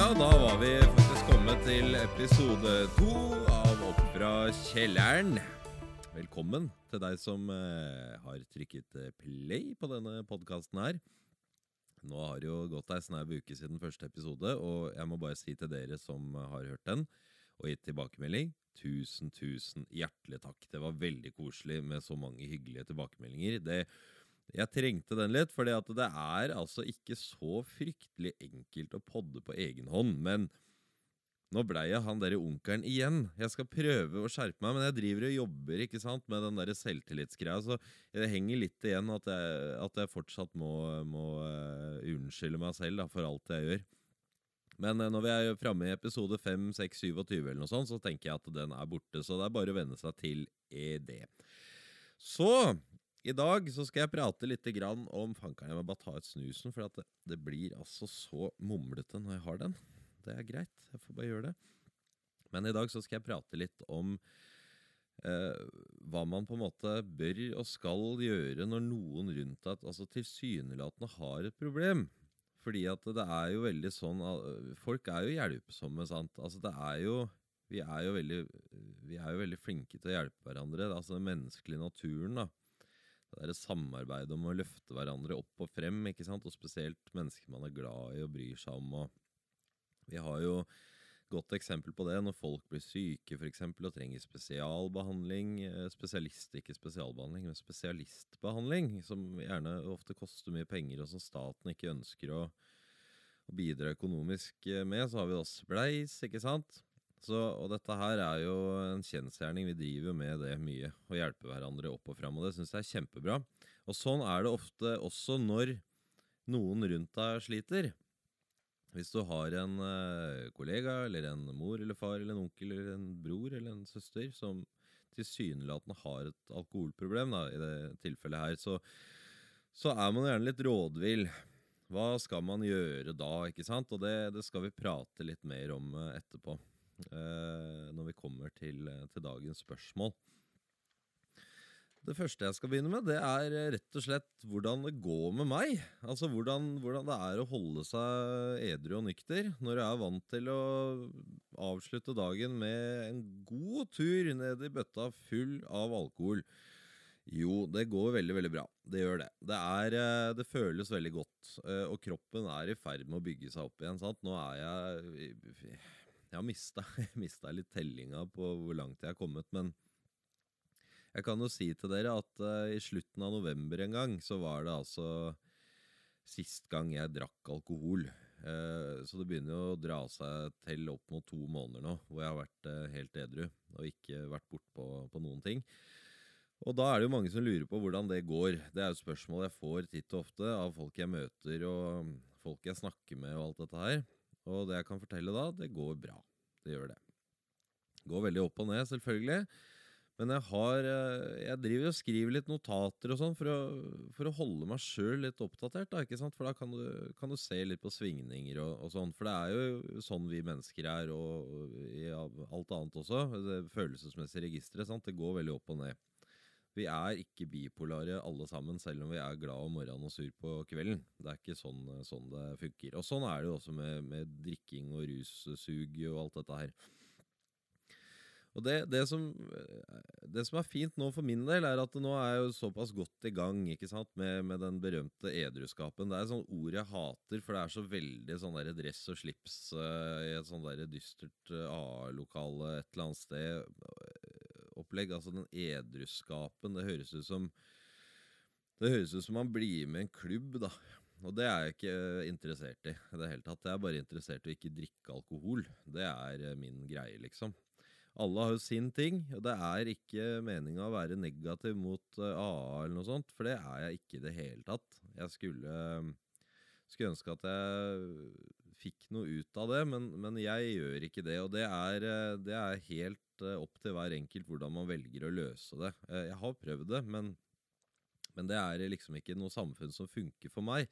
Ja, da var vi faktisk kommet til episode to av Opp fra kjelleren. Velkommen til deg som eh, har trykket eh, play på denne podkasten her. Nå har det jo gått ei snau uke siden første episode, og jeg må bare si til dere som har hørt den og gitt tilbakemelding, tusen, tusen hjertelig takk. Det var veldig koselig med så mange hyggelige tilbakemeldinger. Det jeg trengte den litt, for det er altså ikke så fryktelig enkelt å podde på egen hånd. Men nå blei jeg han derre onkelen igjen. Jeg skal prøve å skjerpe meg, men jeg driver og jobber ikke sant, med den der selvtillitsgreia, så det henger litt igjen at jeg, at jeg fortsatt må, må uh, unnskylde meg selv da, for alt jeg gjør. Men uh, når vi er framme i episode 5, 6, 27 eller noe sånt, så tenker jeg at den er borte. Så det er bare å venne seg til det. Så i dag så skal jeg prate litt om Fankeren, jeg må bare ta ut snusen, for det, det, blir altså så mumlete når jeg har den. Det er greit, jeg får bare gjøre det. Men i dag så skal jeg prate litt om eh, hva man på en måte bør og skal gjøre når noen rundt deg altså tilsynelatende har et problem. Fordi at det er jo veldig sånn Folk er jo hjelpsomme, sant. Altså det er jo vi er jo veldig, vi er jo veldig flinke til å hjelpe hverandre. Altså den menneskelige naturen, da det der samarbeidet om å løfte hverandre opp og frem, ikke sant? og spesielt mennesker man er glad i og bryr seg om. Og vi har jo godt eksempel på det når folk blir syke for eksempel, og trenger spesialbehandling. Eh, spesialist, ikke spesialbehandling, men spesialistbehandling, som gjerne ofte koster mye penger, og som staten ikke ønsker å, å bidra økonomisk med. Så har vi da Spleis, ikke sant. Så, og dette her er jo en kjensgjerning. Vi driver med det mye. Å hjelpe hverandre opp og fram. Og det syns jeg er kjempebra. Og sånn er det ofte også når noen rundt deg sliter. Hvis du har en uh, kollega eller en mor eller far eller en onkel eller en bror eller en søster som tilsynelatende har et alkoholproblem, da, i det tilfellet her, så, så er man gjerne litt rådvill. Hva skal man gjøre da? ikke sant? Og det, det skal vi prate litt mer om uh, etterpå eh, når vi kommer til, eh, til, dagens spørsmål. Det første jeg skal begynne med, det er eh, rett og slett hvordan det går med meg. Altså hvordan, hvordan det er å holde seg edru og nykter når jeg er vant til å avslutte dagen med en god tur ned i bøtta full av alkohol. Jo, det går veldig veldig bra. Det gjør det. Det, er, eh, det føles veldig godt. Og kroppen er i ferd med å bygge seg opp igjen. Sant? Nå er jeg jeg har mista, litt tellinga på hvor langt jeg har kommet, men jeg kan jo si til dere at uh, i slutten av november en gang, så var det altså sist gang jeg drakk alkohol. Uh, så det begynner jo å dra seg til opp mot to måneder nå, hvor jeg har vært uh, helt edru og ikke vært bortpå på noen ting. Og da er det jo mange som lurer på hvordan det går. Det er jo spørsmål jeg får titt og ofte av folk jeg møter og folk jeg snakker med og alt dette her. Og det jeg kan fortelle da, det går bra. Det gjør det. Går veldig opp og ned, selvfølgelig. Men jeg har eh, Jeg driver og skriver litt notater og sånn for, for, å holde meg sjøl litt oppdatert. Da, ikke sant? For da kan du, kan du se litt på svingninger og, og, sånn. For det er jo sånn vi mennesker er, og i alt annet også. Det følelsesmessige registeret. Det går veldig opp og ned. Vi er ikke bipolare alle sammen, selv om vi er glad om morgenen og sur på kvelden. Det er ikke sånn, sånn det funker. Og sånn er det jo også med, med drikking og russug og alt dette her. Og det, det, som, det, som, er fint nå for min del, er at nå er jeg jo såpass godt i gang med, med den berømte edruskapen. Det er et sånt ord jeg hater, for det er så veldig sånn der dress og slips uh, i et der dystert AA-lokale et eller annet sted opplegg. Altså den edruskapen. Det høres ut som Det høres ut som man blir med i en klubb, da. Og det er jeg ikke interessert i i det hele tatt. Jeg er bare interessert i å ikke drikke alkohol. Det er eh, min greie, liksom. Alle har jo sin ting, og det er ikke meninga å være negativ mot AA eh, eller noe sånt, for det er jeg ikke i det hele tatt. Jeg skulle, skulle ønske at jeg fikk noe ut av det, men, men jeg gjør ikke det. Og det er, eh, det er helt Eh, opp til hver enkelt hvordan man velger å løse det. Eh, jeg har prøvd det, men, men det er liksom ikke noe samfunn som funker for meg.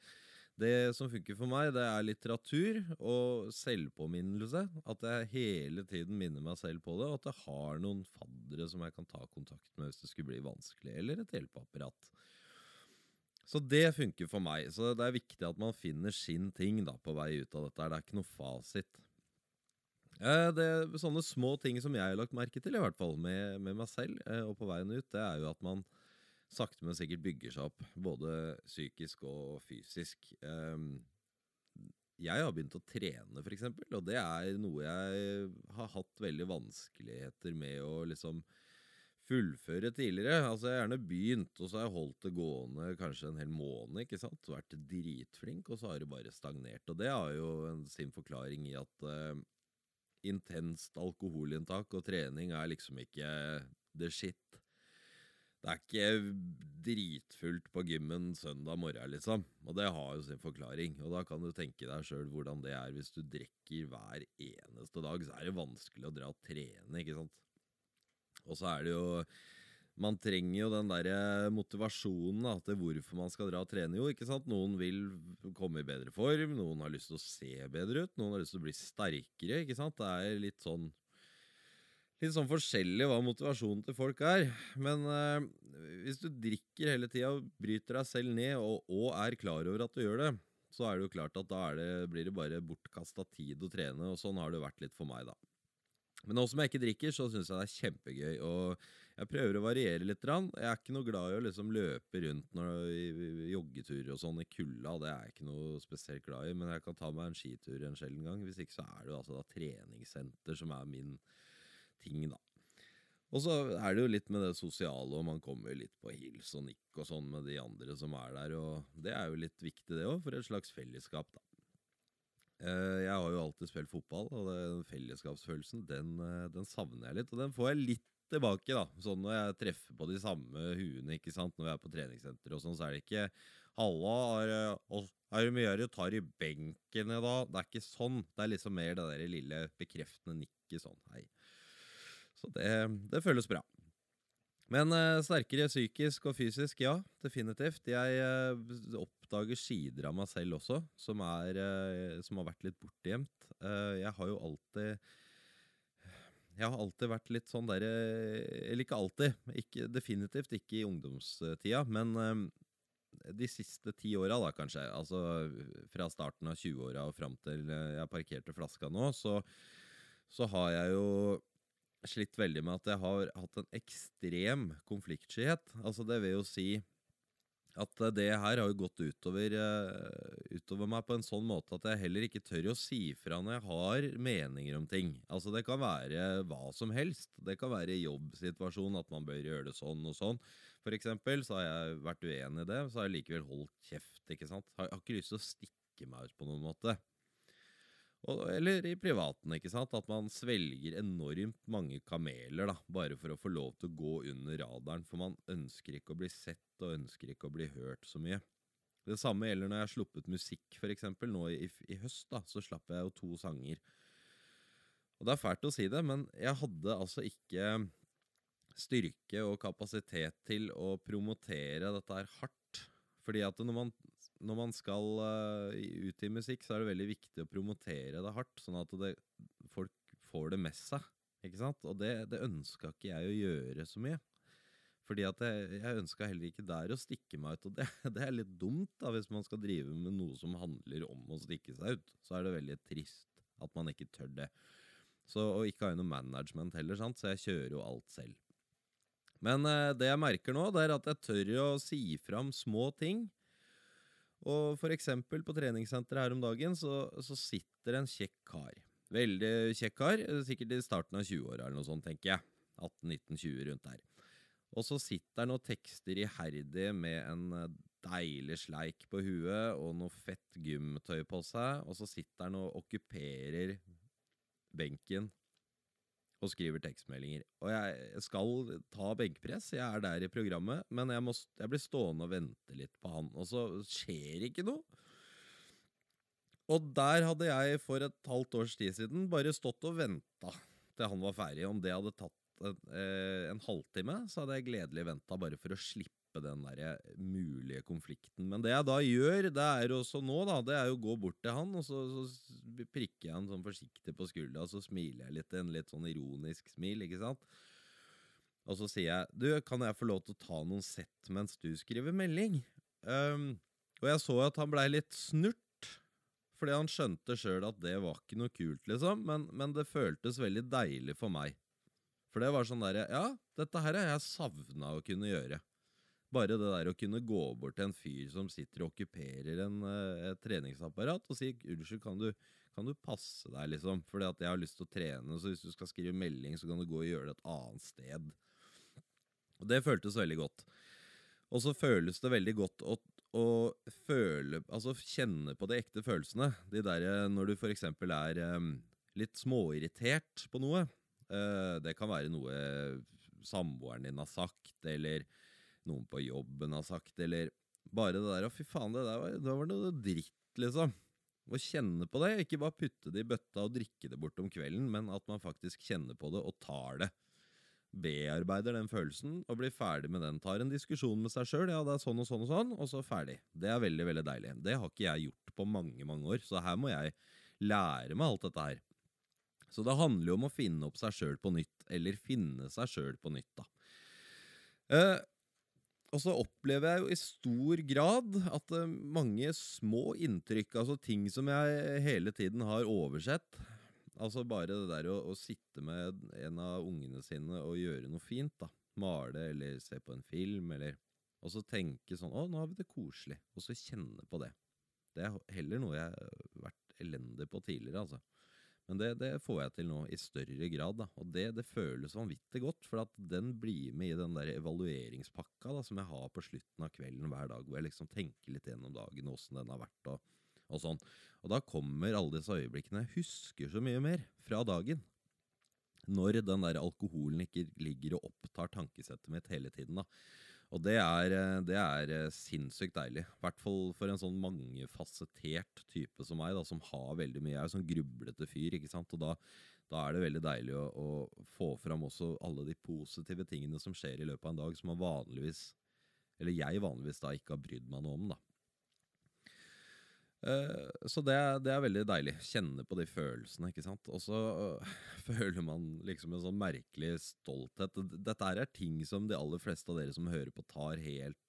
Det som funker for meg, det er litteratur og selvpåminnelse. At jeg hele tiden minner meg selv på det, og at jeg har noen faddere som jeg kan ta kontakt med hvis det skulle bli vanskelig, eller et hjelpeapparat. Så det funker for meg. Så det er viktig at man finner sin ting da, på vei ut av dette. Det er ikke noe fasit. Det er sånne små ting som jeg har lagt merke til, i hvert fall med, med meg selv eh, og på veien ut, det er jo at man sakte, men sikkert bygger seg opp, både psykisk og fysisk. Um, jeg har begynt å trene, f.eks., og det er noe jeg har hatt veldig vanskeligheter med å liksom fullføre tidligere. Altså, jeg har gjerne begynt, og så har jeg holdt det gående kanskje en hel måned, ikke sant, vært dritflink, og så har det bare stagnert. Og det har jo en, sin forklaring i at uh, intenst alkoholinntak og trening er liksom ikke the shit. Det er ikke dritfullt på gymmen søndag morgen, liksom. Og det har jo sin forklaring. Og da kan du tenke deg sjøl hvordan det er hvis du drikker hver eneste dag. Så er det vanskelig å dra og trene, ikke sant. Og så er det jo Man trenger jo den der motivasjonen da, til hvorfor man skal dra og trene. Jo, ikke sant? Noen vil komme i bedre form, noen har lyst til å se bedre ut, noen har lyst til å bli sterkere. ikke sant? Det er litt sånn litt sånn forskjellig hva motivasjonen til folk er. Men eh, hvis du drikker hele tida bryter deg selv ned, og, og, er klar over at du gjør det, så er det jo klart at da det, blir det bare bortkasta tid å trene, og sånn har det vært litt for meg, da. Men nå som jeg ikke drikker, så syns jeg det er kjempegøy. Og jeg prøver å variere litt. Jeg er ikke noe glad i å liksom løpe rundt når, joggeturer og sånn i kulda. Det er jeg ikke noe spesielt glad i, men jeg kan ta meg en skitur en sjelden gang. Hvis ikke så er det jo altså da treningssenter som er min ting, da. Og så er det jo litt med det sosiale, og man kommer litt på hils og nikk og sånn med de andre som er der, og det er jo litt viktig, det òg, for et slags fellesskap, da. Eh, jeg har jo alltid spilt fotball, og den fellesskapsfølelsen, den, eh, den, savner jeg litt. Og den får jeg litt tilbake, da. Sånn når jeg treffer på de samme huene, ikke sant. Når vi er på treningssenter og sånn, så er det ikke 'Halla, er, er det mye du tar i benken i dag?' Det er ikke sånn. Det er liksom mer det der lille bekreftende nikket sånn. Hei. Så det, det føles bra. Men uh, sterkere psykisk og fysisk, ja, definitivt. Jeg uh, oppdager sider av meg selv også, som, er, uh, som har vært litt bortgjemt. jeg har jo alltid Jeg har alltid vært litt sånn derre Eller ikke alltid, ikke, definitivt ikke i ungdomstida, men de siste ti åra, da, kanskje. Altså fra starten av 20-åra og fram til jeg parkerte flaska nå, så, så har jeg jo slitt veldig med at jeg har hatt en ekstrem konfliktskyhet. Altså, det vil jo si at det her har jo gått utover, uh, utover, meg på en sånn måte at jeg heller ikke tør å si fra når jeg har meninger om ting. Altså Det kan være hva som helst. Det kan være jobbsituasjonen at man bør gjøre det sånn og sånn. For eksempel så har jeg vært uenig i det, så har jeg likevel holdt kjeft. ikke sant? Har, har ikke lyst til å stikke meg ut på noen måte. Og, eller i privaten, ikke sant. At man svelger enormt mange kameler da, bare for å få lov til å gå under radaren. For man ønsker ikke å bli sett og ønsker ikke å bli hørt så mye. Det samme gjelder når jeg har sluppet musikk, f.eks. Nå i, i, høst, da, så slapp jeg jo to sanger. Og det er fælt å si det, men jeg hadde altså ikke styrke og kapasitet til å promotere dette her hardt. Fordi at når man når man skal uh, ut i musikk, så er det veldig viktig å promotere det hardt, sånn at det, folk får det med seg. Ikke sant? Og det, det ønska ikke jeg å gjøre så mye. Fordi at jeg, jeg ønska heller ikke der å stikke meg ut. Og det, det, er litt dumt da, hvis man skal drive med noe som handler om å stikke seg ut. Så er det veldig trist at man ikke tør det. Så, og ikke jeg noe management heller, sant? så jeg kjører jo alt selv. Men uh, det jeg merker nå, det er at jeg tør å si fram små ting og for eksempel på treningssenteret her om dagen så, så sitter en kjekk kar. Veldig kjekk kar, sikkert i starten av 20-åra eller noe sånt, tenker jeg. 18-19-20 rundt der. Og så sitter han og tekster iherdig med en eh, deilig sleik på huet og noe fett gymtøy på seg, og så sitter han og okkuperer benken og skriver tekstmeldinger. Og jeg skal ta benkpress, jeg er der i programmet, men jeg, må, jeg blir stående og vente litt på han, og så skjer ikke noe. Og der hadde jeg for et halvt års tid siden bare stått og venta til han var ferdig. Om det hadde tatt en, eh, en halvtime, så hadde jeg gledelig venta bare for å slippe den der mulige konflikten. Men det jeg da gjør, det er også nå, da, det er jo å gå bort til han, og så, så prikker jeg han sånn forsiktig på skuldra, og så smiler jeg litt, en litt sånn ironisk smil, ikke sant? Og så sier jeg, du, kan jeg få lov til å ta noen sett mens du skriver melding? Um, og jeg så at han blei litt snurt, fordi han skjønte sjøl at det var ikke noe kult, liksom. Men, men, det føltes veldig deilig for meg. For det var sånn derre Ja, dette her har jeg savna å kunne gjøre. Bare det der å kunne gå bort til en fyr som sitter og okkuperer en, eh, et treningsapparat, og si 'unnskyld, kan du, kan du passe deg', liksom? Fordi at jeg har lyst til å trene, så hvis du skal skrive melding, så kan du gå og gjøre det et annet sted. Og Det føltes veldig godt. Og så føles det veldig godt å, å føle Altså kjenne på de ekte følelsene. De der når du f.eks. er um, litt småirritert på noe. Uh, det kan være noe samboeren din har sagt, eller noen på jobben har sagt, eller bare det der Å, fy faen, det der var, det var noe dritt, liksom. Å kjenne på det. Ikke bare putte det i bøtta og drikke det bort om kvelden, men at man faktisk kjenner på det og tar det. Bearbeider den følelsen og blir ferdig med den. Tar en diskusjon med seg sjøl. Ja, det er sånn og sånn og sånn, og så ferdig. Det er veldig, veldig deilig. Det har ikke jeg gjort på mange, mange år, så her må jeg lære meg alt dette her. Så det handler jo om å finne opp seg sjøl på nytt, eller finne seg sjøl på nytt, da. Eh, og så opplever jeg jo i stor grad at uh, mange små inntrykk, altså ting som jeg hele tiden har oversett Altså bare det der å, å, sitte med en av ungene sine og gjøre noe fint, da. Male eller se på en film, eller Og så tenke sånn Å, nå har vi det koselig. Og så kjenne på det. Det er heller noe jeg har vært elendig på tidligere, altså. Men det, det, får jeg til nå i større grad. da, Og det, det føles vanvittig godt, for at den blir med i den der evalueringspakka da, som jeg har på slutten av kvelden hver dag, hvor jeg liksom tenker litt gjennom dagen, åssen den har vært og, og, sånn. Og da kommer alle disse øyeblikkene. Jeg husker så mye mer fra dagen. Når den der alkoholen ikke ligger og opptar tankesettet mitt hele tiden. da. Og det er, eh, det er, eh, sinnssykt deilig. I hvert fall for en sånn mangefasettert type som meg, da, som har veldig mye. Jeg er jo sånn grublete fyr, ikke sant. Og da, da er det veldig deilig å, å, få fram også alle de positive tingene som skjer i løpet av en dag, som man vanligvis, eller jeg vanligvis da ikke har brydd meg noe om, da. Uh, så det, det, er veldig deilig. Kjenne på de følelsene. ikke sant? Og så uh, føler man liksom en sånn merkelig stolthet. Dette er ting som de aller fleste av dere som hører på, tar helt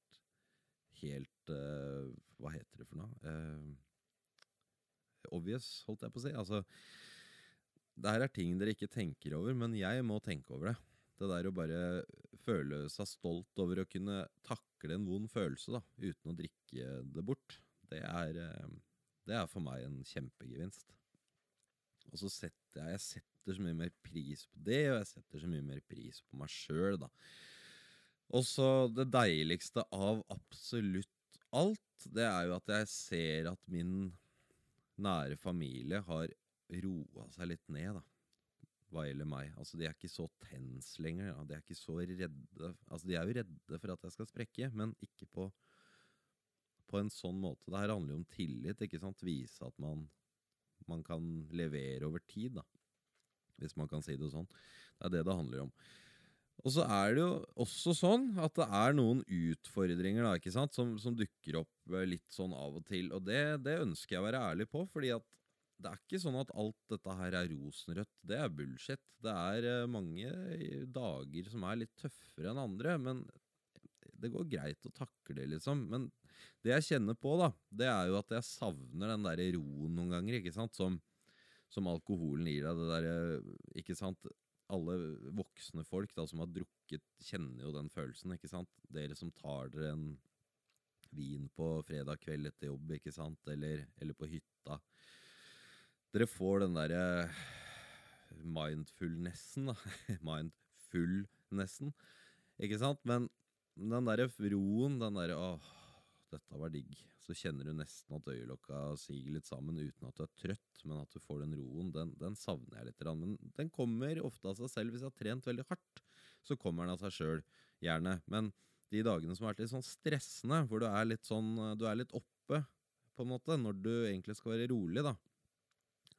Helt uh, Hva heter det for noe? obvious, holdt jeg på å si. Altså, det her er ting dere ikke tenker over, men jeg må tenke over det. Det der å bare føle seg stolt over å kunne takle en vond følelse da, uten å drikke det bort det er, eh, det er for meg en kjempegevinst. Og så setter jeg, jeg setter så mye mer pris på det, og jeg setter så mye mer pris på meg sjøl, da. Og så det deiligste av absolutt alt, det er jo at jeg ser at min nære familie har roa seg litt ned, da. Hva gjelder meg. Altså, de er ikke så tens lenger. Da. De er ikke så redde. Altså, de er jo redde for at jeg skal sprekke, men ikke på på en sånn måte. Det her handler jo om tillit. ikke sant? Vise at man, man kan levere over tid, da. Hvis man kan si det sånn. Det er det det handler om. Og så er det jo også sånn at det er noen utfordringer da, ikke sant, som, som dukker opp eh, litt sånn av og til. Og det, det, ønsker jeg å være ærlig på, fordi at det er ikke sånn at alt dette her er rosenrødt. Det er bullshit. Det er eh, mange dager som er litt tøffere enn andre, men det går greit å takle liksom. Men det jeg kjenner på, da, det er jo at jeg savner den der roen noen ganger, ikke sant, som, som alkoholen gir deg. Det der, ikke sant Alle voksne folk da, som har drukket, kjenner jo den følelsen, ikke sant. Dere som tar dere en vin på fredag kveld etter jobb, ikke sant, eller, eller på hytta. Dere får den derre mindfulnessen, da. Mindfulnessen, ikke sant? Men den derre roen, den derre åh dette var digg. Så kjenner du nesten at øyelokka siger litt sammen uten at du er trøtt, men at du får den roen, den, den savner jeg litt. Men den kommer ofte av seg selv. Hvis jeg har trent veldig hardt, så kommer den av seg sjøl, gjerne. Men de dagene som har vært litt sånn stressende, hvor du er litt sånn Du er litt oppe, på en måte, når du egentlig skal være rolig, da.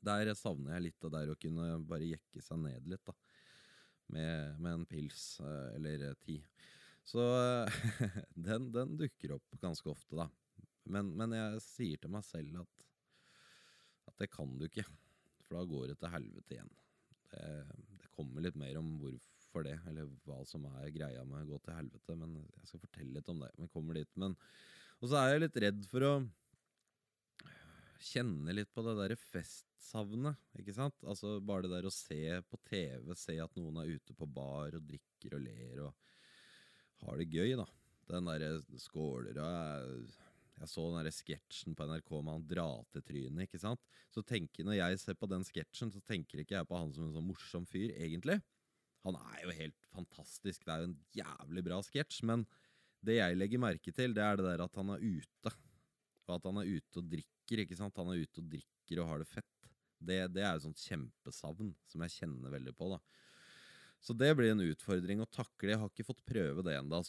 Der savner jeg litt der å kunne bare jekke seg ned litt, da. Med, med en pils eh, eller ti. Så den, den, dukker opp ganske ofte, da. Men, men, jeg sier til meg selv at, at det kan du ikke. For da går det til helvete igjen. Det, det, kommer litt mer om hvorfor det, eller hva som er greia med å gå til helvete. Men jeg skal fortelle litt om det. Men kommer dit. Men, Og så er jeg litt redd for å kjenne litt på det derre festsavnet, ikke sant? Altså bare det der å se på TV, se at noen er ute på bar og drikker og ler og har det gøy, da. Den derre skåler og jeg, jeg så den derre sketsjen på NRK med han dratetrynet, ikke sant. Så tenker, Når jeg ser på den sketsjen, så tenker ikke jeg på han som en sånn morsom fyr, egentlig. Han er jo helt fantastisk, det er jo en jævlig bra sketsj, men det jeg legger merke til, det er det der at han er ute. Og at han er ute og drikker, ikke sant. Han er ute og drikker og har det fett. Det, det er jo sånt kjempesavn som jeg kjenner veldig på, da. Så det blir en utfordring å takle. Jeg har ikke fått prøve det ennå,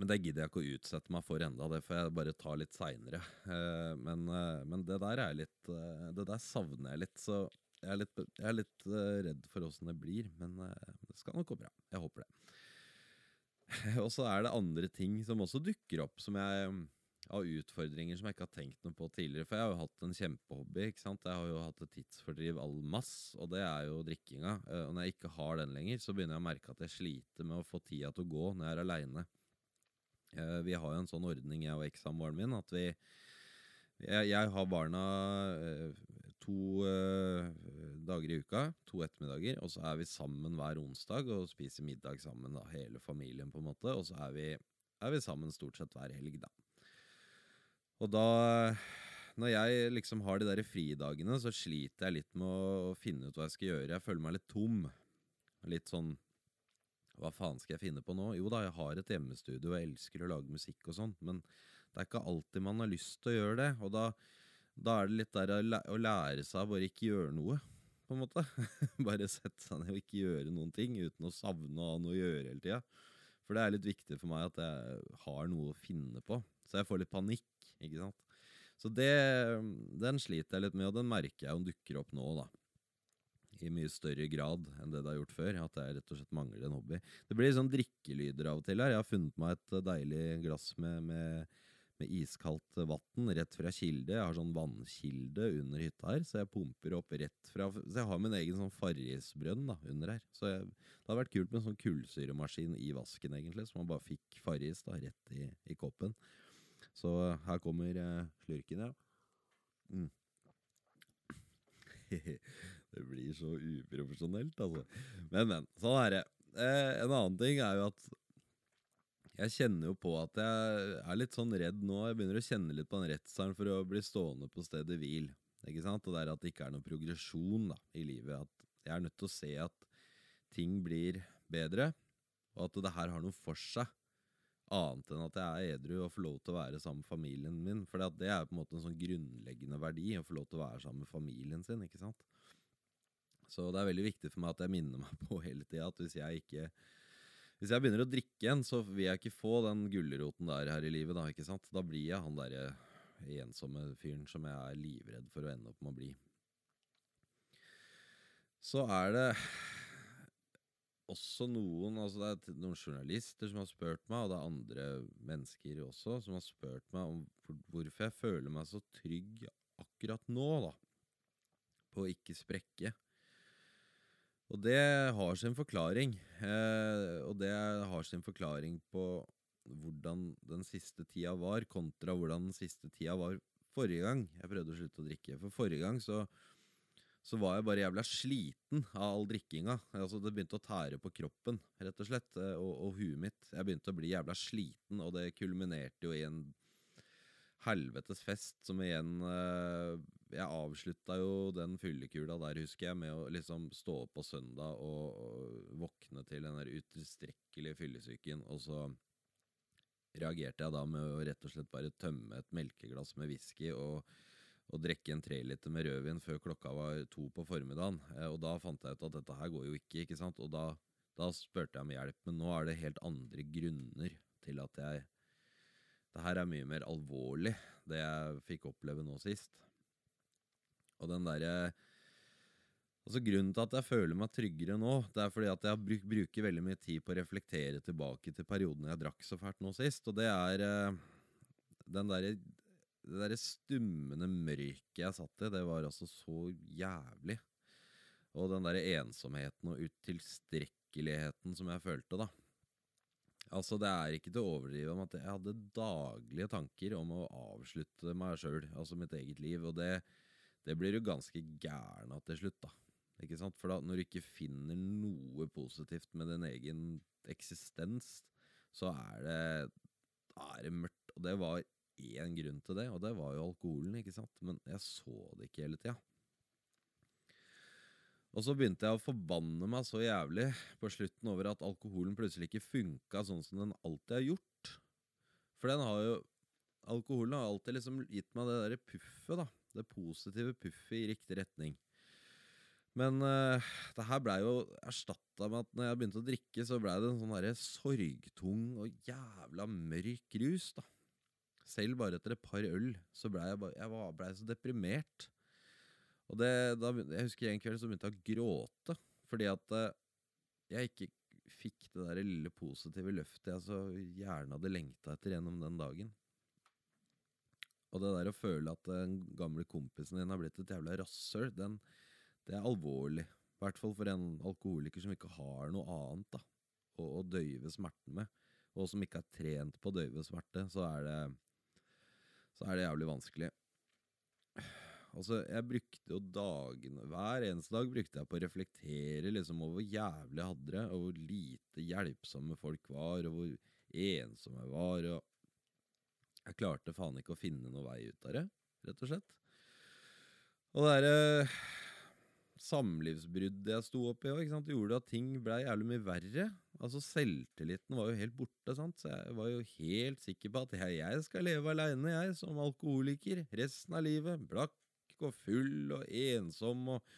men det gidder jeg ikke å utsette meg for enda, det får jeg bare ta litt seinere. Eh, men, eh, men, det der er litt eh, Det der savner jeg litt, så jeg er litt, jeg er litt redd for åssen det blir. Men det skal nok gå bra. Jeg håper det. Og så er det andre ting som også dukker opp, som jeg av utfordringer som jeg ikke har tenkt noe på tidligere. For jeg har jo hatt en kjempehobby. ikke sant? Jeg har jo hatt et tidsfordriv all mass, og det er jo drikkinga. Og når jeg ikke har den lenger, så begynner jeg å merke at jeg sliter med å få tida til å gå når jeg er aleine. Eh, vi har jo en sånn ordning, jeg og ekssamboeren min, at vi jeg, jeg, har barna eh, to dager i uka, to ettermiddager, og så er vi sammen hver onsdag og spiser middag sammen, da, hele familien, på en måte. Og så er vi, er vi sammen stort sett hver helg, da. Og da Når jeg liksom har de der fridagene, så sliter jeg litt med å finne ut hva jeg skal gjøre. Jeg føler meg litt tom. Litt sånn hva faen skal jeg finne på nå? Jo da, jeg har et hjemmestudio og elsker å lage musikk og sånn, men det er ikke alltid man har lyst til å gjøre det. Og da, da er det litt der å lære seg å bare ikke gjøre noe, på en måte. bare sette seg ned og ikke gjøre noen ting uten å savne å ha noe å gjøre hele tida. For det er litt viktig for meg at jeg har noe å finne på. Så jeg får litt panikk, ikke sant. Så det, den sliter jeg litt med, og den merker jeg jo dukker opp nå, da i mye større grad enn det det har gjort før. At jeg rett og slett mangler en hobby. Det blir sånn drikkelyder av og til her. Jeg har funnet meg et eh, deilig glass med, med, med iskaldt vann rett fra kilde. Jeg har sånn vannkilde under hytta her, så jeg pumper opp rett fra Så jeg har min egen sånn Farrisbrønn da, under her. Så jeg, det hadde vært kult med en sånn kullsyremaskin i vasken, egentlig, så man bare fikk Farris da, rett i, i koppen. Så her kommer uh, slurken, ja. Mm. Det blir så uprofesjonelt, altså. Men, men. Sånn er det. Eh, en annen ting er jo at jeg kjenner jo på at jeg er litt sånn redd nå. Jeg begynner å kjenne litt på den redselen for å bli stående på stedet hvil. Ikke sant? Og det er at det ikke er noen progresjon da, i livet. At jeg er nødt til å se at ting blir bedre, og at det her har noe for seg. Annet enn at jeg er edru og får lov til å være sammen med familien min. For det er på en måte en sånn grunnleggende verdi å få lov til å være sammen med familien sin. ikke sant? Så det er veldig viktig for meg at jeg minner meg på hele tida at hvis jeg ikke Hvis jeg begynner å drikke igjen, så vil jeg ikke få den gulroten der her i livet. Da ikke sant? Da blir jeg han derre ensomme fyren som jeg er livredd for å ende opp med å bli. Så er det også noen altså Det er noen journalister som har spurt meg, og det er andre mennesker også som har spurt meg om hvorfor jeg føler meg så trygg akkurat nå, da. På å ikke sprekke. Og det har sin forklaring. Eh, og det har sin forklaring på hvordan den siste tida var, kontra hvordan den siste tida var forrige gang jeg prøvde å slutte å drikke. For forrige gang så, så var jeg bare jævla sliten av all drikkinga. Altså Det begynte å tære på kroppen, rett og slett, eh, og, og huet mitt. Jeg begynte å bli jævla sliten, og det kulminerte jo i en helvetes fest som igjen eh, jeg avslutta jo den fyllekula der, husker jeg, med å liksom stå opp på søndag og, og våkne til den der utilstrekkelige fyllesyken, og så reagerte jeg da med å rett og slett bare tømme et melkeglass med whisky og, og drikke en treliter med rødvin før klokka var to på formiddagen. Eh, og da fant jeg ut at dette her går jo ikke, ikke sant. Og da, da spurte jeg om hjelp, men nå er det helt andre grunner til at jeg Det her er mye mer alvorlig, det jeg fikk oppleve nå sist. Og den derre Altså Grunnen til at jeg føler meg tryggere nå, det er fordi at jeg bruk, bruker veldig mye tid på å reflektere tilbake til perioden jeg drakk så fælt nå sist. Og det er uh, den derre det derre stummende mørket jeg satt i, det var altså så jævlig. Og den derre ensomheten og utilstrekkeligheten som jeg følte, da. Altså, det er ikke til å overdrive om at jeg hadde daglige tanker om å avslutte meg sjøl, altså mitt eget liv. Og det, det blir du ganske gæren av til slutt, da. Ikke sant? For da, når du ikke finner noe positivt med din egen eksistens, så er det, er det mørkt. Og det var én grunn til det, og det var jo alkoholen, ikke sant. Men jeg så det ikke hele tida. Og så begynte jeg å forbanne meg så jævlig på slutten over at alkoholen plutselig ikke funka sånn som den alltid har gjort. For den har jo Alkoholen har alltid liksom gitt meg det derre puffet, da. Det positive puffet i riktig retning. Men uh, det her blei jo erstatta med at når jeg begynte å drikke, så blei det en sånn derre sorgtung og jævla mørk rus, da. Selv bare etter et par øl så blei jeg, jeg ble så deprimert. Og det, da, jeg husker en kveld så begynte jeg å gråte fordi at uh, jeg ikke fikk det der lille positive løftet jeg så gjerne hadde lengta etter gjennom den dagen. Og det der å føle at den gamle kompisen din har blitt et jævla rasshøl, det er alvorlig. I hvert fall for en alkoholiker som ikke har noe annet da, å, å døyve smerten med, og som ikke er trent på å døyve smerte, så er det, så er det jævlig vanskelig. Altså, jeg brukte jo dagene Hver eneste dag brukte jeg på å reflektere liksom over hvor jævlig jeg hadde det, og hvor lite hjelpsomme folk var, og hvor ensomme jeg var. og Jeg klarte faen ikke å finne noe vei ut av det, rett og slett. Og det derre uh, samlivsbruddet jeg sto oppi òg, gjorde at ting blei jævlig mye verre. Altså Selvtilliten var jo helt borte, sant? så jeg var jo helt sikker på at jeg, jeg skal leve aleine, jeg, som alkoholiker, resten av livet. Blakk og full og ensom og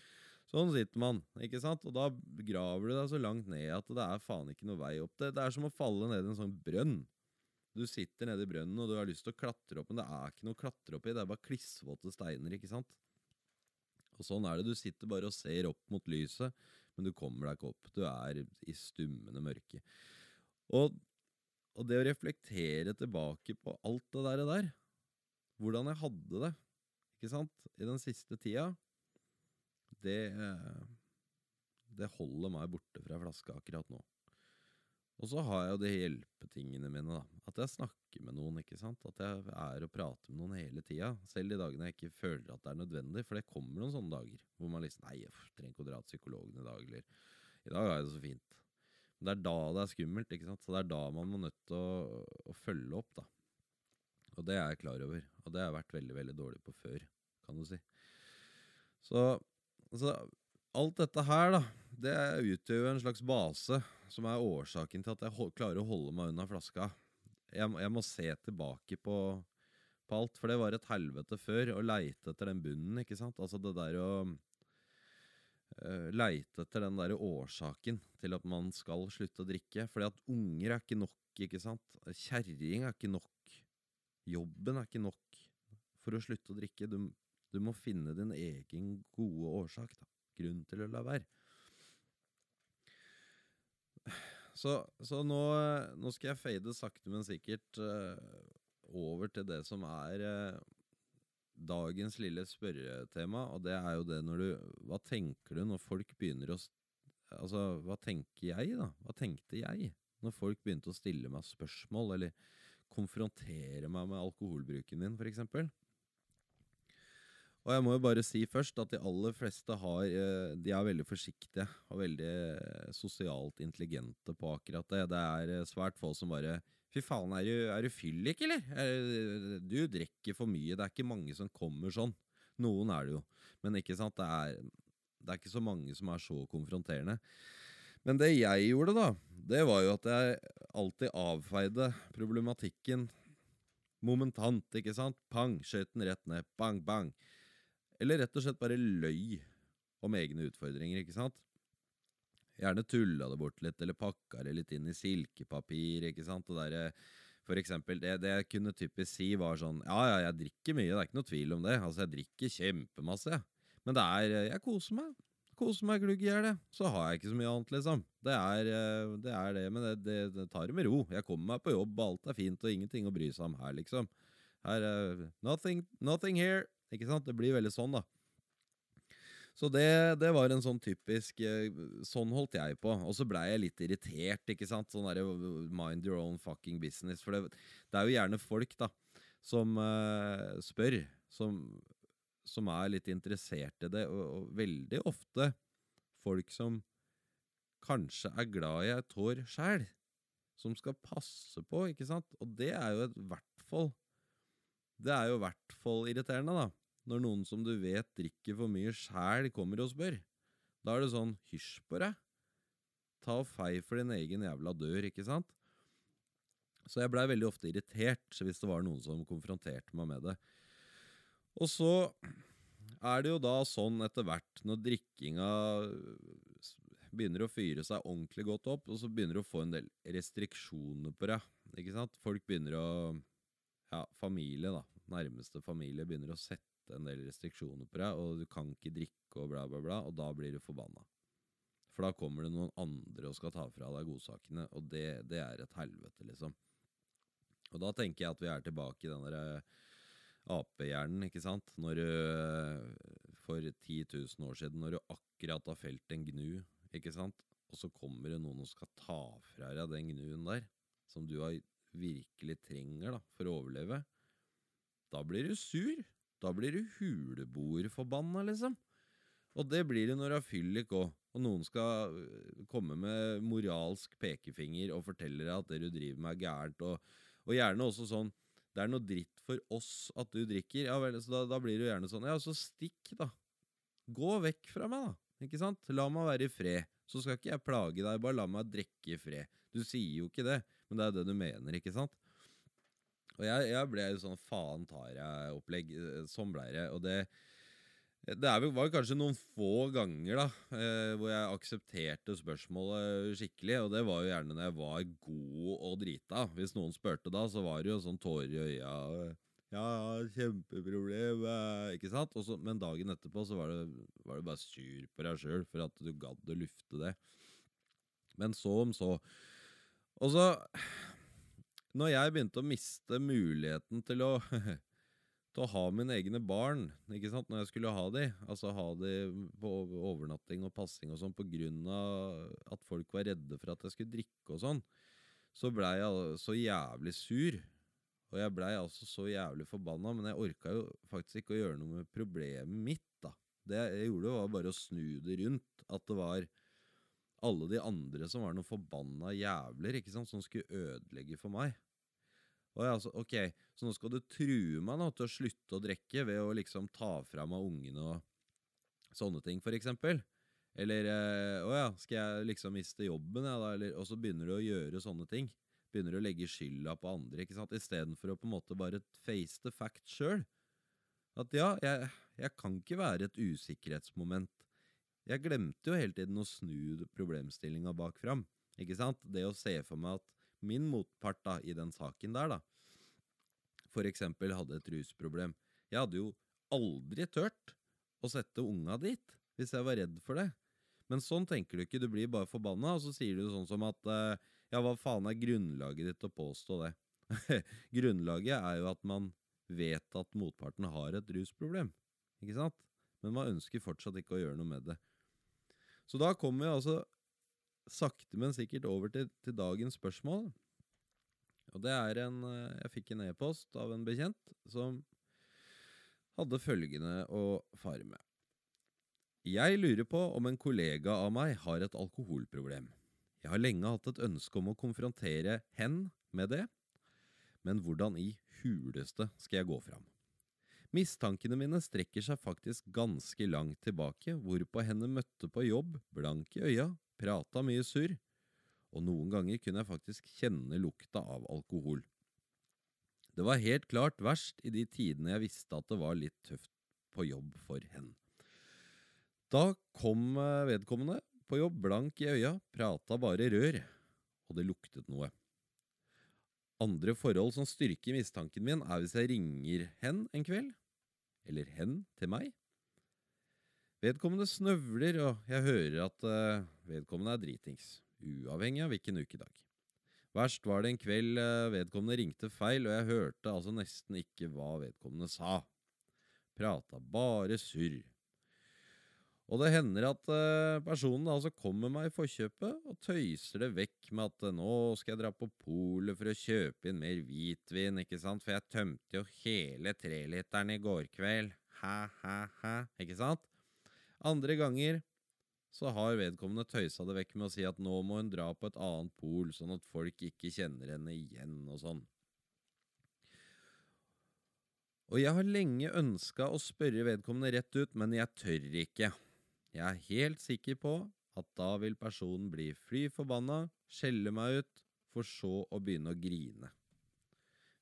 Sånn sitter man, ikke sant? Og da graver du deg så langt ned at det er faen ikke noe vei opp. Det, det er som å falle ned i en sånn brønn. Du sitter nede i brønnen og du har lyst til å klatre opp, men det er ikke noe å klatre opp i. Det er bare klissvåte steiner, ikke sant? Og sånn er det. Du sitter bare og ser opp mot lyset, men du kommer deg ikke opp. Du er i stummende mørke. Og, og det å reflektere tilbake på alt det der, der hvordan jeg hadde det ikke sant, i den siste tida, det, det holder meg borte fra flaska akkurat nå. Og så har jeg jo de hjelpetingene mine, da. At jeg snakker med noen, ikke sant. At jeg er og prater med noen hele tida. Selv de dagene jeg ikke føler at det er nødvendig. For det kommer noen sånne dager hvor man liksom Nei, jeg trenger ikke å dra til psykologen i dag, eller I dag jeg det så fint. Men det er da det er skummelt, ikke sant. Så det er da man må nødt til å, å følge opp, da. Og det er jeg klar over. Og det har jeg vært veldig, veldig dårlig på før kan du si. Så, så alt dette her, da, det utgjør jo en slags base som er årsaken til at jeg klarer å holde meg unna flaska. Jeg, jeg må se tilbake på, på, alt, for det var et helvete før å leite etter den bunnen, ikke sant. Altså det der å uh, leite etter den der årsaken til at man skal slutte å drikke. Fordi at unger er ikke nok, ikke sant. Kjerring er ikke nok. Jobben er ikke nok for å slutte å drikke. Du, du må finne din egen gode årsak, da. Grunn til å la være. Så, så nå, nå, skal jeg fade sakte, men sikkert uh, over til det som er uh, dagens lille spørretema, og det er jo det når du Hva tenker du når folk begynner å Altså, hva tenker jeg, da? Hva tenkte jeg når folk begynte å stille meg spørsmål, eller konfrontere meg med alkoholbruken din, for eksempel? Og jeg må jo bare si først at de aller fleste har, eh, de er veldig forsiktige og veldig eh, sosialt intelligente på akkurat det. Det er eh, svært få som bare Fy faen, er du, er du fyllik, eller? Du drikker for mye. Det er ikke mange som kommer sånn. Noen er det jo, men ikke sant? Det er, det er ikke så mange som er så konfronterende. Men det jeg gjorde, da, det var jo at jeg alltid avfeide problematikken momentant, ikke sant? Pang, skjøt den rett ned. Bang, bang. Eller rett og slett bare løy om egne utfordringer, ikke sant? Gjerne tulla det bort litt, eller pakka det litt inn i silkepapir, ikke sant? Og der, for eksempel, det, det, jeg kunne typisk si, var sånn Ja, ja, jeg drikker mye, det er ikke noe tvil om det. Altså, jeg drikker kjempemasse, jeg. Men det er Jeg koser meg. Koser meg glugg i hjel, Så har jeg ikke så mye annet, liksom. Det er det, er det men det, det, det, tar det med ro. Jeg kommer meg på jobb, alt er fint, og ingenting å bry seg om her, liksom. Her, er nothing, nothing here. Ikke sant? Det blir veldig sånn, da. Så det, det, var en sånn typisk eh, Sånn holdt jeg på. Og så blei jeg litt irritert. ikke sant? Sånn derre mind your own fucking business. For det, det er jo gjerne folk da som uh, spør, som, som, er litt interessert i det. Og, og, veldig ofte folk som kanskje er glad i et hår sjæl. Som skal passe på, ikke sant? Og det er jo i hvert fall Det er jo i hvert fall irriterende, da når noen som du vet drikker for mye sjæl, kommer og spør. Da er det sånn hysj på deg. Ta og fei for din egen jævla dør, ikke sant? Så jeg blei veldig ofte irritert hvis det var noen som konfronterte meg med det. Og så er det jo da sånn etter hvert, når drikkinga begynner å fyre seg ordentlig godt opp, og så begynner du å få en del restriksjoner på deg. Ikke sant? Folk begynner å Ja, familie, da. Nærmeste familie begynner å sette en del restriksjoner på deg, og du kan ikke drikke og bla, bla, bla, og da blir du forbanna. For da kommer det noen andre og skal ta fra deg godsakene, og det, det er et helvete, liksom. Og da tenker jeg at vi er tilbake i den derre eh, apehjernen, ikke sant? Når du eh, For 10 000 år siden, når du akkurat har felt en gnu, ikke sant? Og så kommer det noen og skal ta fra deg den gnuen der, som du virkelig trenger da, for å overleve. Da blir du sur. Da blir du huleboerforbanna, liksom. Og det blir det når du har fyllik òg, og noen skal øh, komme med moralsk pekefinger og fortelle deg at det du driver med, er gærent, og, og gjerne også sånn det er noe dritt for oss at du drikker. Ja vel, så da, da blir jo gjerne sånn Ja, så stikk, da. Gå vekk fra meg, da. Ikke sant? La meg være i fred. Så skal ikke jeg plage deg, bare la meg drikke i fred. Du sier jo ikke det, men det er det du mener, ikke sant? Og jeg, jeg ble sånn faen tar jeg-opplegg. Eh, sånn ble det. Og det, det er, var kanskje noen få ganger da eh, hvor jeg aksepterte spørsmålet skikkelig. Og det var jo gjerne når jeg var god og drita. Hvis noen spurte da, så var det jo sånn tårer i øya. Ja, kjempeproblem, eh, ikke sant? Også, men dagen etterpå så var det, var det bare sur på deg sjøl for at du gadd å lufte det. Men så om så. Og så når jeg begynte å miste muligheten til å, til å ha mine egne barn, ikke sant, når jeg skulle ha de, altså ha de på overnatting og passing og sånn, på grunn av at folk var redde for at jeg skulle drikke og sånn, så blei jeg så jævlig sur. Og jeg blei altså så jævlig forbanna, men jeg orka jo faktisk ikke å gjøre noe med problemet mitt, da. Det jeg gjorde, var bare å snu det rundt. At det var alle de andre som var noen forbanna jævler, ikke sant, som skulle ødelegge for meg. Jeg, altså, ok, Så nå skal du true meg nå til å slutte å drikke ved å liksom ta fra meg ungene og sånne ting, for eksempel? Eller eh, å ja, skal jeg liksom miste jobben, ja, da? Eller, og så begynner du å gjøre sånne ting. Begynner du å legge skylda på andre, ikke sant? istedenfor å på en måte bare face the fact sjøl. At ja, jeg, jeg kan ikke være et usikkerhetsmoment jeg glemte jo hele tiden å snu problemstillinga bak fram. Ikke sant? Det å se for meg at min motpart da, i den saken der, da, eksempel hadde et rusproblem. Jeg hadde jo aldri tørt å sette unga dit, hvis jeg var redd for det. Men sånn tenker du ikke, du blir bare forbanna, og så sier du sånn som at eh, ja, hva faen er grunnlaget ditt å påstå det? grunnlaget er jo at man vet at motparten har et rusproblem, ikke sant? Men man ønsker fortsatt ikke å gjøre noe med det. Så da kommer altså sakte, men sikkert over til, til, dagens spørsmål. Og det er en eh, Jeg fikk en e-post av en bekjent som hadde følgende å fare med. Jeg lurer på om en kollega av meg har et alkoholproblem. Jeg har lenge hatt et ønske om å konfrontere hen med det, men hvordan i huleste skal jeg gå fram? Mistankene mine strekker seg faktisk ganske langt tilbake, hvorpå henne møtte på jobb, blank i øya, prata mye surr, og noen ganger kunne jeg faktisk kjenne lukta av alkohol. Det var helt klart verst i de tidene jeg visste at det var litt tøft på jobb for henne. Da kom eh, vedkommende på jobb blank i øya, prata bare rør, og det luktet noe. Andre forhold som styrker mistanken min, er hvis jeg ringer hen en kveld eller hen, til meg. Vedkommende snøvler, og jeg hører at uh, vedkommende er dritings, uavhengig av hvilken ukedag. Verst var det en kveld uh, vedkommende ringte feil, og jeg hørte altså nesten ikke hva vedkommende sa. Prata bare surr. Og det hender at eh, personen altså kommer meg i forkjøpet og tøyser det vekk med at eh, nå skal jeg dra på polet for å kjøpe inn mer hvitvin, ikke sant, for jeg tømte jo hele treliteren i går kveld. Hæ, hæ, hæ, ikke sant? Andre ganger så har vedkommende tøysa det vekk med å si at nå må hun dra på et annet pol, sånn at folk ikke kjenner henne igjen og sånn. Og jeg har lenge ønska å spørre vedkommende rett ut, men jeg tør ikke. Jeg er helt sikker på at da vil personen bli fly forbanna, skjelle meg ut, for så å begynne å grine.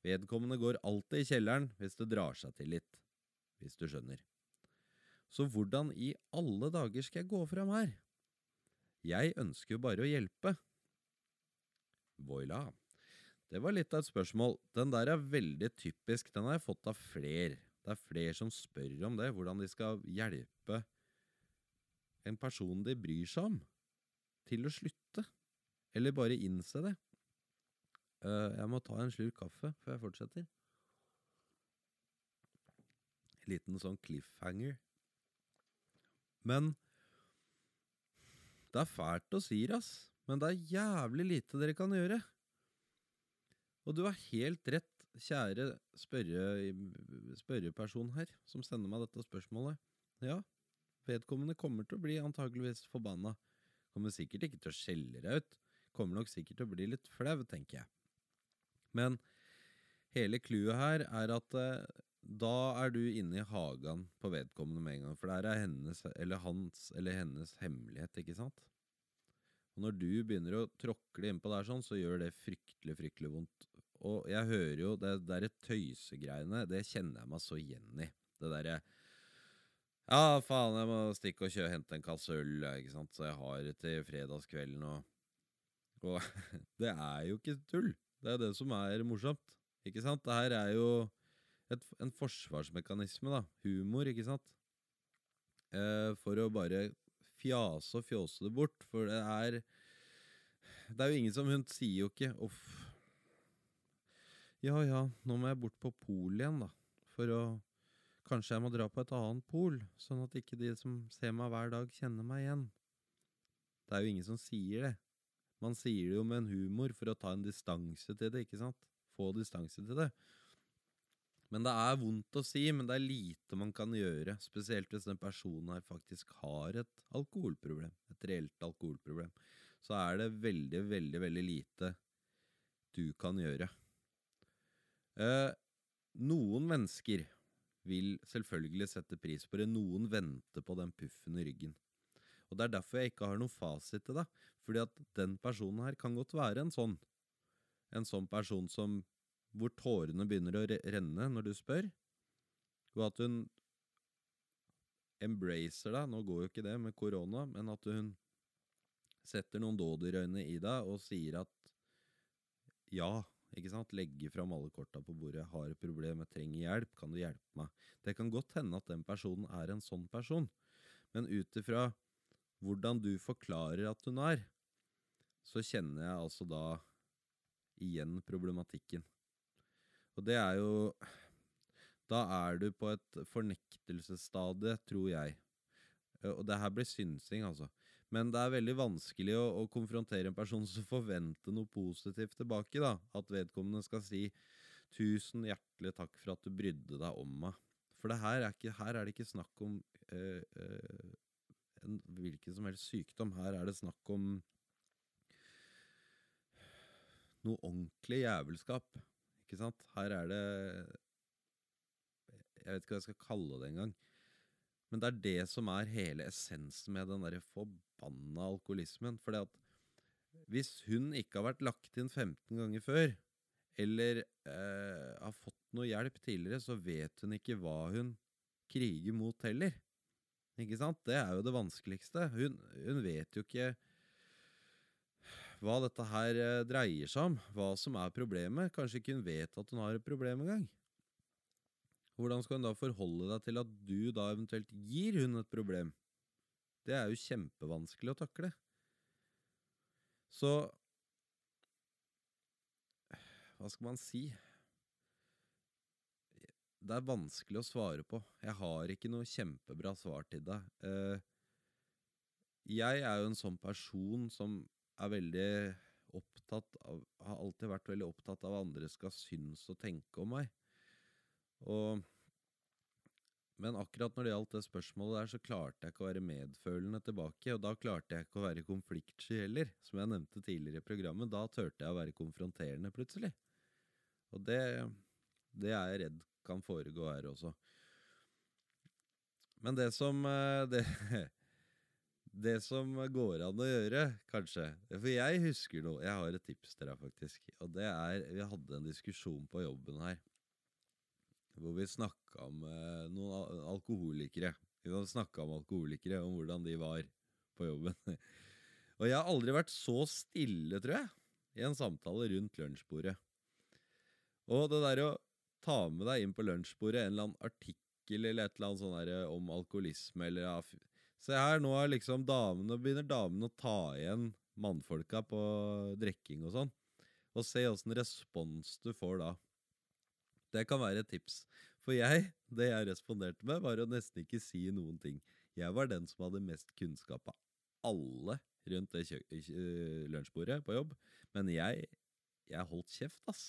Vedkommende går alltid i kjelleren hvis det drar seg til litt, hvis du skjønner. Så hvordan i alle dager skal jeg gå fram her? Jeg ønsker jo bare å hjelpe. Voila. Det var litt av et spørsmål. Den der er veldig typisk, den har jeg fått av flere. Det er flere som spør om det, hvordan de skal hjelpe en person de bryr seg om, til å slutte. Eller bare innse det. Uh, jeg må ta en slurk kaffe før jeg fortsetter. En liten sånn cliffhanger. Men det er fælt å si, ass. Men det er jævlig lite dere kan gjøre. Og du har helt rett, kjære spørre, spørreperson her, som sender meg dette spørsmålet. Ja, Vedkommende kommer til å bli antageligvis forbanna. Kommer sikkert ikke til å skjelle deg ut. Kommer nok sikkert til å bli litt flau, tenker jeg. Men hele clouet her er at eh, da er du inne i hagen på vedkommende med en gang. For der er hennes eller hans eller hennes hemmelighet, ikke sant? Og når du begynner å tråkle innpå der sånn, så gjør det fryktelig, fryktelig vondt. Og jeg hører jo det derre tøysegreiene, det kjenner jeg meg så igjen i. Det derre ja, faen, jeg må stikke og kjøre, hente en kasse øl, ikke sant, så jeg har det til fredagskvelden og Og det er jo ikke tull. Det er det som er morsomt, ikke sant? Det her er jo et, en forsvarsmekanisme, da. Humor, ikke sant? Eh, for å bare fjase og fjåse det bort, for det er Det er jo ingen som Hun sier jo ikke 'uff'. Ja ja, nå må jeg bort på polet igjen, da, for å Kanskje jeg må dra på et annet pol, sånn at ikke de som ser meg hver dag, kjenner meg igjen. Det er jo ingen som sier det. Man sier det jo med en humor for å ta en distanse til det, ikke sant? Få distanse til det. Men det er vondt å si, men det er lite man kan gjøre, spesielt hvis den personen her faktisk har et alkoholproblem, et reelt alkoholproblem. Så er det veldig, veldig, veldig lite du kan gjøre. Eh, noen mennesker vil selvfølgelig sette pris på det. Noen venter på den puffen i ryggen. Og Det er derfor jeg ikke har noen fasit til det. Fordi at den personen her kan godt være en sånn. En sånn person som hvor tårene begynner å renne når du spør. Og at hun embracer deg. Nå går jo ikke det med korona, men at hun setter noen dådyrøyne i deg og sier at ja, ikke sant? legger fram alle korta på bordet. 'Har et problem, jeg trenger hjelp. Kan du hjelpe meg?' Det kan godt hende at den personen er en sånn person, men ut ifra hvordan du forklarer at hun er, så kjenner jeg altså da igjen problematikken. Og det er jo Da er du på et fornektelsesstadie, tror jeg. Og det her blir synsing, altså. Men det er veldig vanskelig å, å, konfrontere en person som forventer noe positivt tilbake. da. At vedkommende skal si 'tusen hjertelig takk for at du brydde deg om meg'. For her er, ikke, her, er det ikke snakk om øh, øh, en hvilken som helst sykdom. Her er det snakk om noe ordentlig jævelskap. Ikke sant? Her er det Jeg vet ikke hva jeg skal kalle det engang. Men det er det som er hele essensen med den derre forbanna alkoholismen. For hvis hun ikke har vært lagt inn 15 ganger før, eller eh, har fått noe hjelp tidligere, så vet hun ikke hva hun kriger mot heller. Ikke sant? Det er jo det vanskeligste. Hun, hun vet jo ikke hva dette her eh, dreier seg om, hva som er problemet. Kanskje ikke hun vet at hun har et problem engang. Hvordan skal hun da forholde deg til at du da eventuelt gir hun et problem? Det er jo kjempevanskelig å takle. Så Hva skal man si? Det er vanskelig å svare på. Jeg har ikke noe kjempebra svar til deg. Eh, jeg er jo en sånn person som er veldig opptatt av Har alltid vært veldig opptatt av hva andre skal synes og tenke om meg. Og men akkurat når det gjaldt det spørsmålet der, så klarte jeg ikke å være medfølende tilbake. Og da klarte jeg ikke å være konfliktsky heller, som jeg nevnte tidligere i programmet. Da turte jeg å være konfronterende plutselig. Og det, det er jeg redd kan foregå her også. Men det som eh, det, det som går an å gjøre, kanskje For jeg husker noe. Jeg har et tips til deg, faktisk. Og det er Vi hadde en diskusjon på jobben her. Hvor vi snakka om eh, noen alkoholikere. Vi snakka om alkoholikere, om hvordan de var på jobben. Og jeg har aldri vært så stille, tror jeg, i en samtale rundt lunsjbordet. Og det der å ta med deg inn på lunsjbordet en eller annen artikkel eller et eller annet sånn der, om alkoholisme eller Se her, nå er liksom damene, begynner damene å ta igjen mannfolka på drikking og sånn. Og se åssen respons du får da. Det kan være et tips. For jeg, det jeg responderte med, var å nesten ikke si noen ting. Jeg var den som hadde mest kunnskap av alle rundt det lunsjbordet på jobb. Men jeg, jeg holdt kjeft, ass.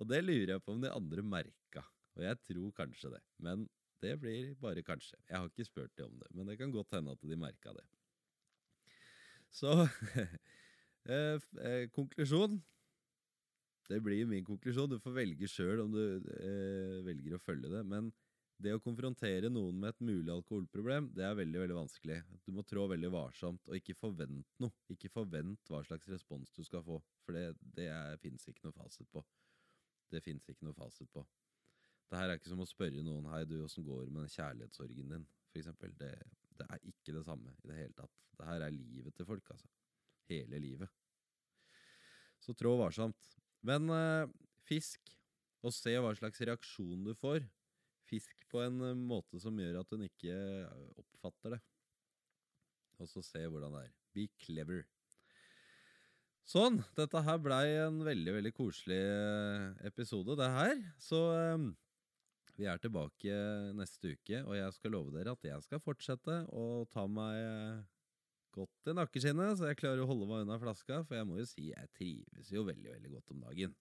Og det lurer jeg på om de andre merka. Og jeg tror kanskje det. Men det blir bare kanskje. Jeg har ikke spurt dem om det, men det kan godt hende at de merka det. Så eh, eh, Konklusjon. Det blir min konklusjon. Du får velge sjøl om du eh, velger å følge det. Men det å konfrontere noen med et mulig alkoholproblem, det er veldig veldig vanskelig. Du må trå veldig varsomt, og ikke forvent noe. Ikke forvent hva slags respons du skal få, for det, det fins ikke noe fasit på. Det fins ikke noe fasit på. Det her er ikke som å spørre noen Hei, du, åssen går det med den kjærlighetssorgen din? For eksempel. Det, det, er ikke det samme i det hele tatt. Det her er livet til folk, altså. Hele livet. Så trå varsomt. Men eh, fisk, og se hva slags reaksjon du får. Fisk på en øh, måte som gjør at hun ikke øh, oppfatter det. Og så se hvordan det er. Be clever. Sånn. Dette her blei en veldig, veldig koselig episode, det her. Så vi er tilbake neste uke, og jeg skal love dere at jeg skal fortsette å ta meg godt i nakkeskinnet, så jeg klarer å holde meg unna flaska. For jeg må jo si jeg trives jo veldig, veldig godt om dagen.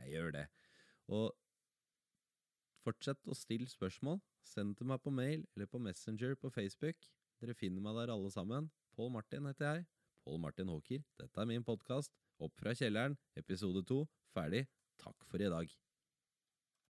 Jeg gjør det. Og fortsett å stille spørsmål. Send til meg på mail eller på Messenger på Facebook. Dere finner meg der alle sammen. Pål Martin heter jeg. Pål Martin Håker. Dette er min podkast. Opp fra kjelleren, episode to. Ferdig. Takk for i dag.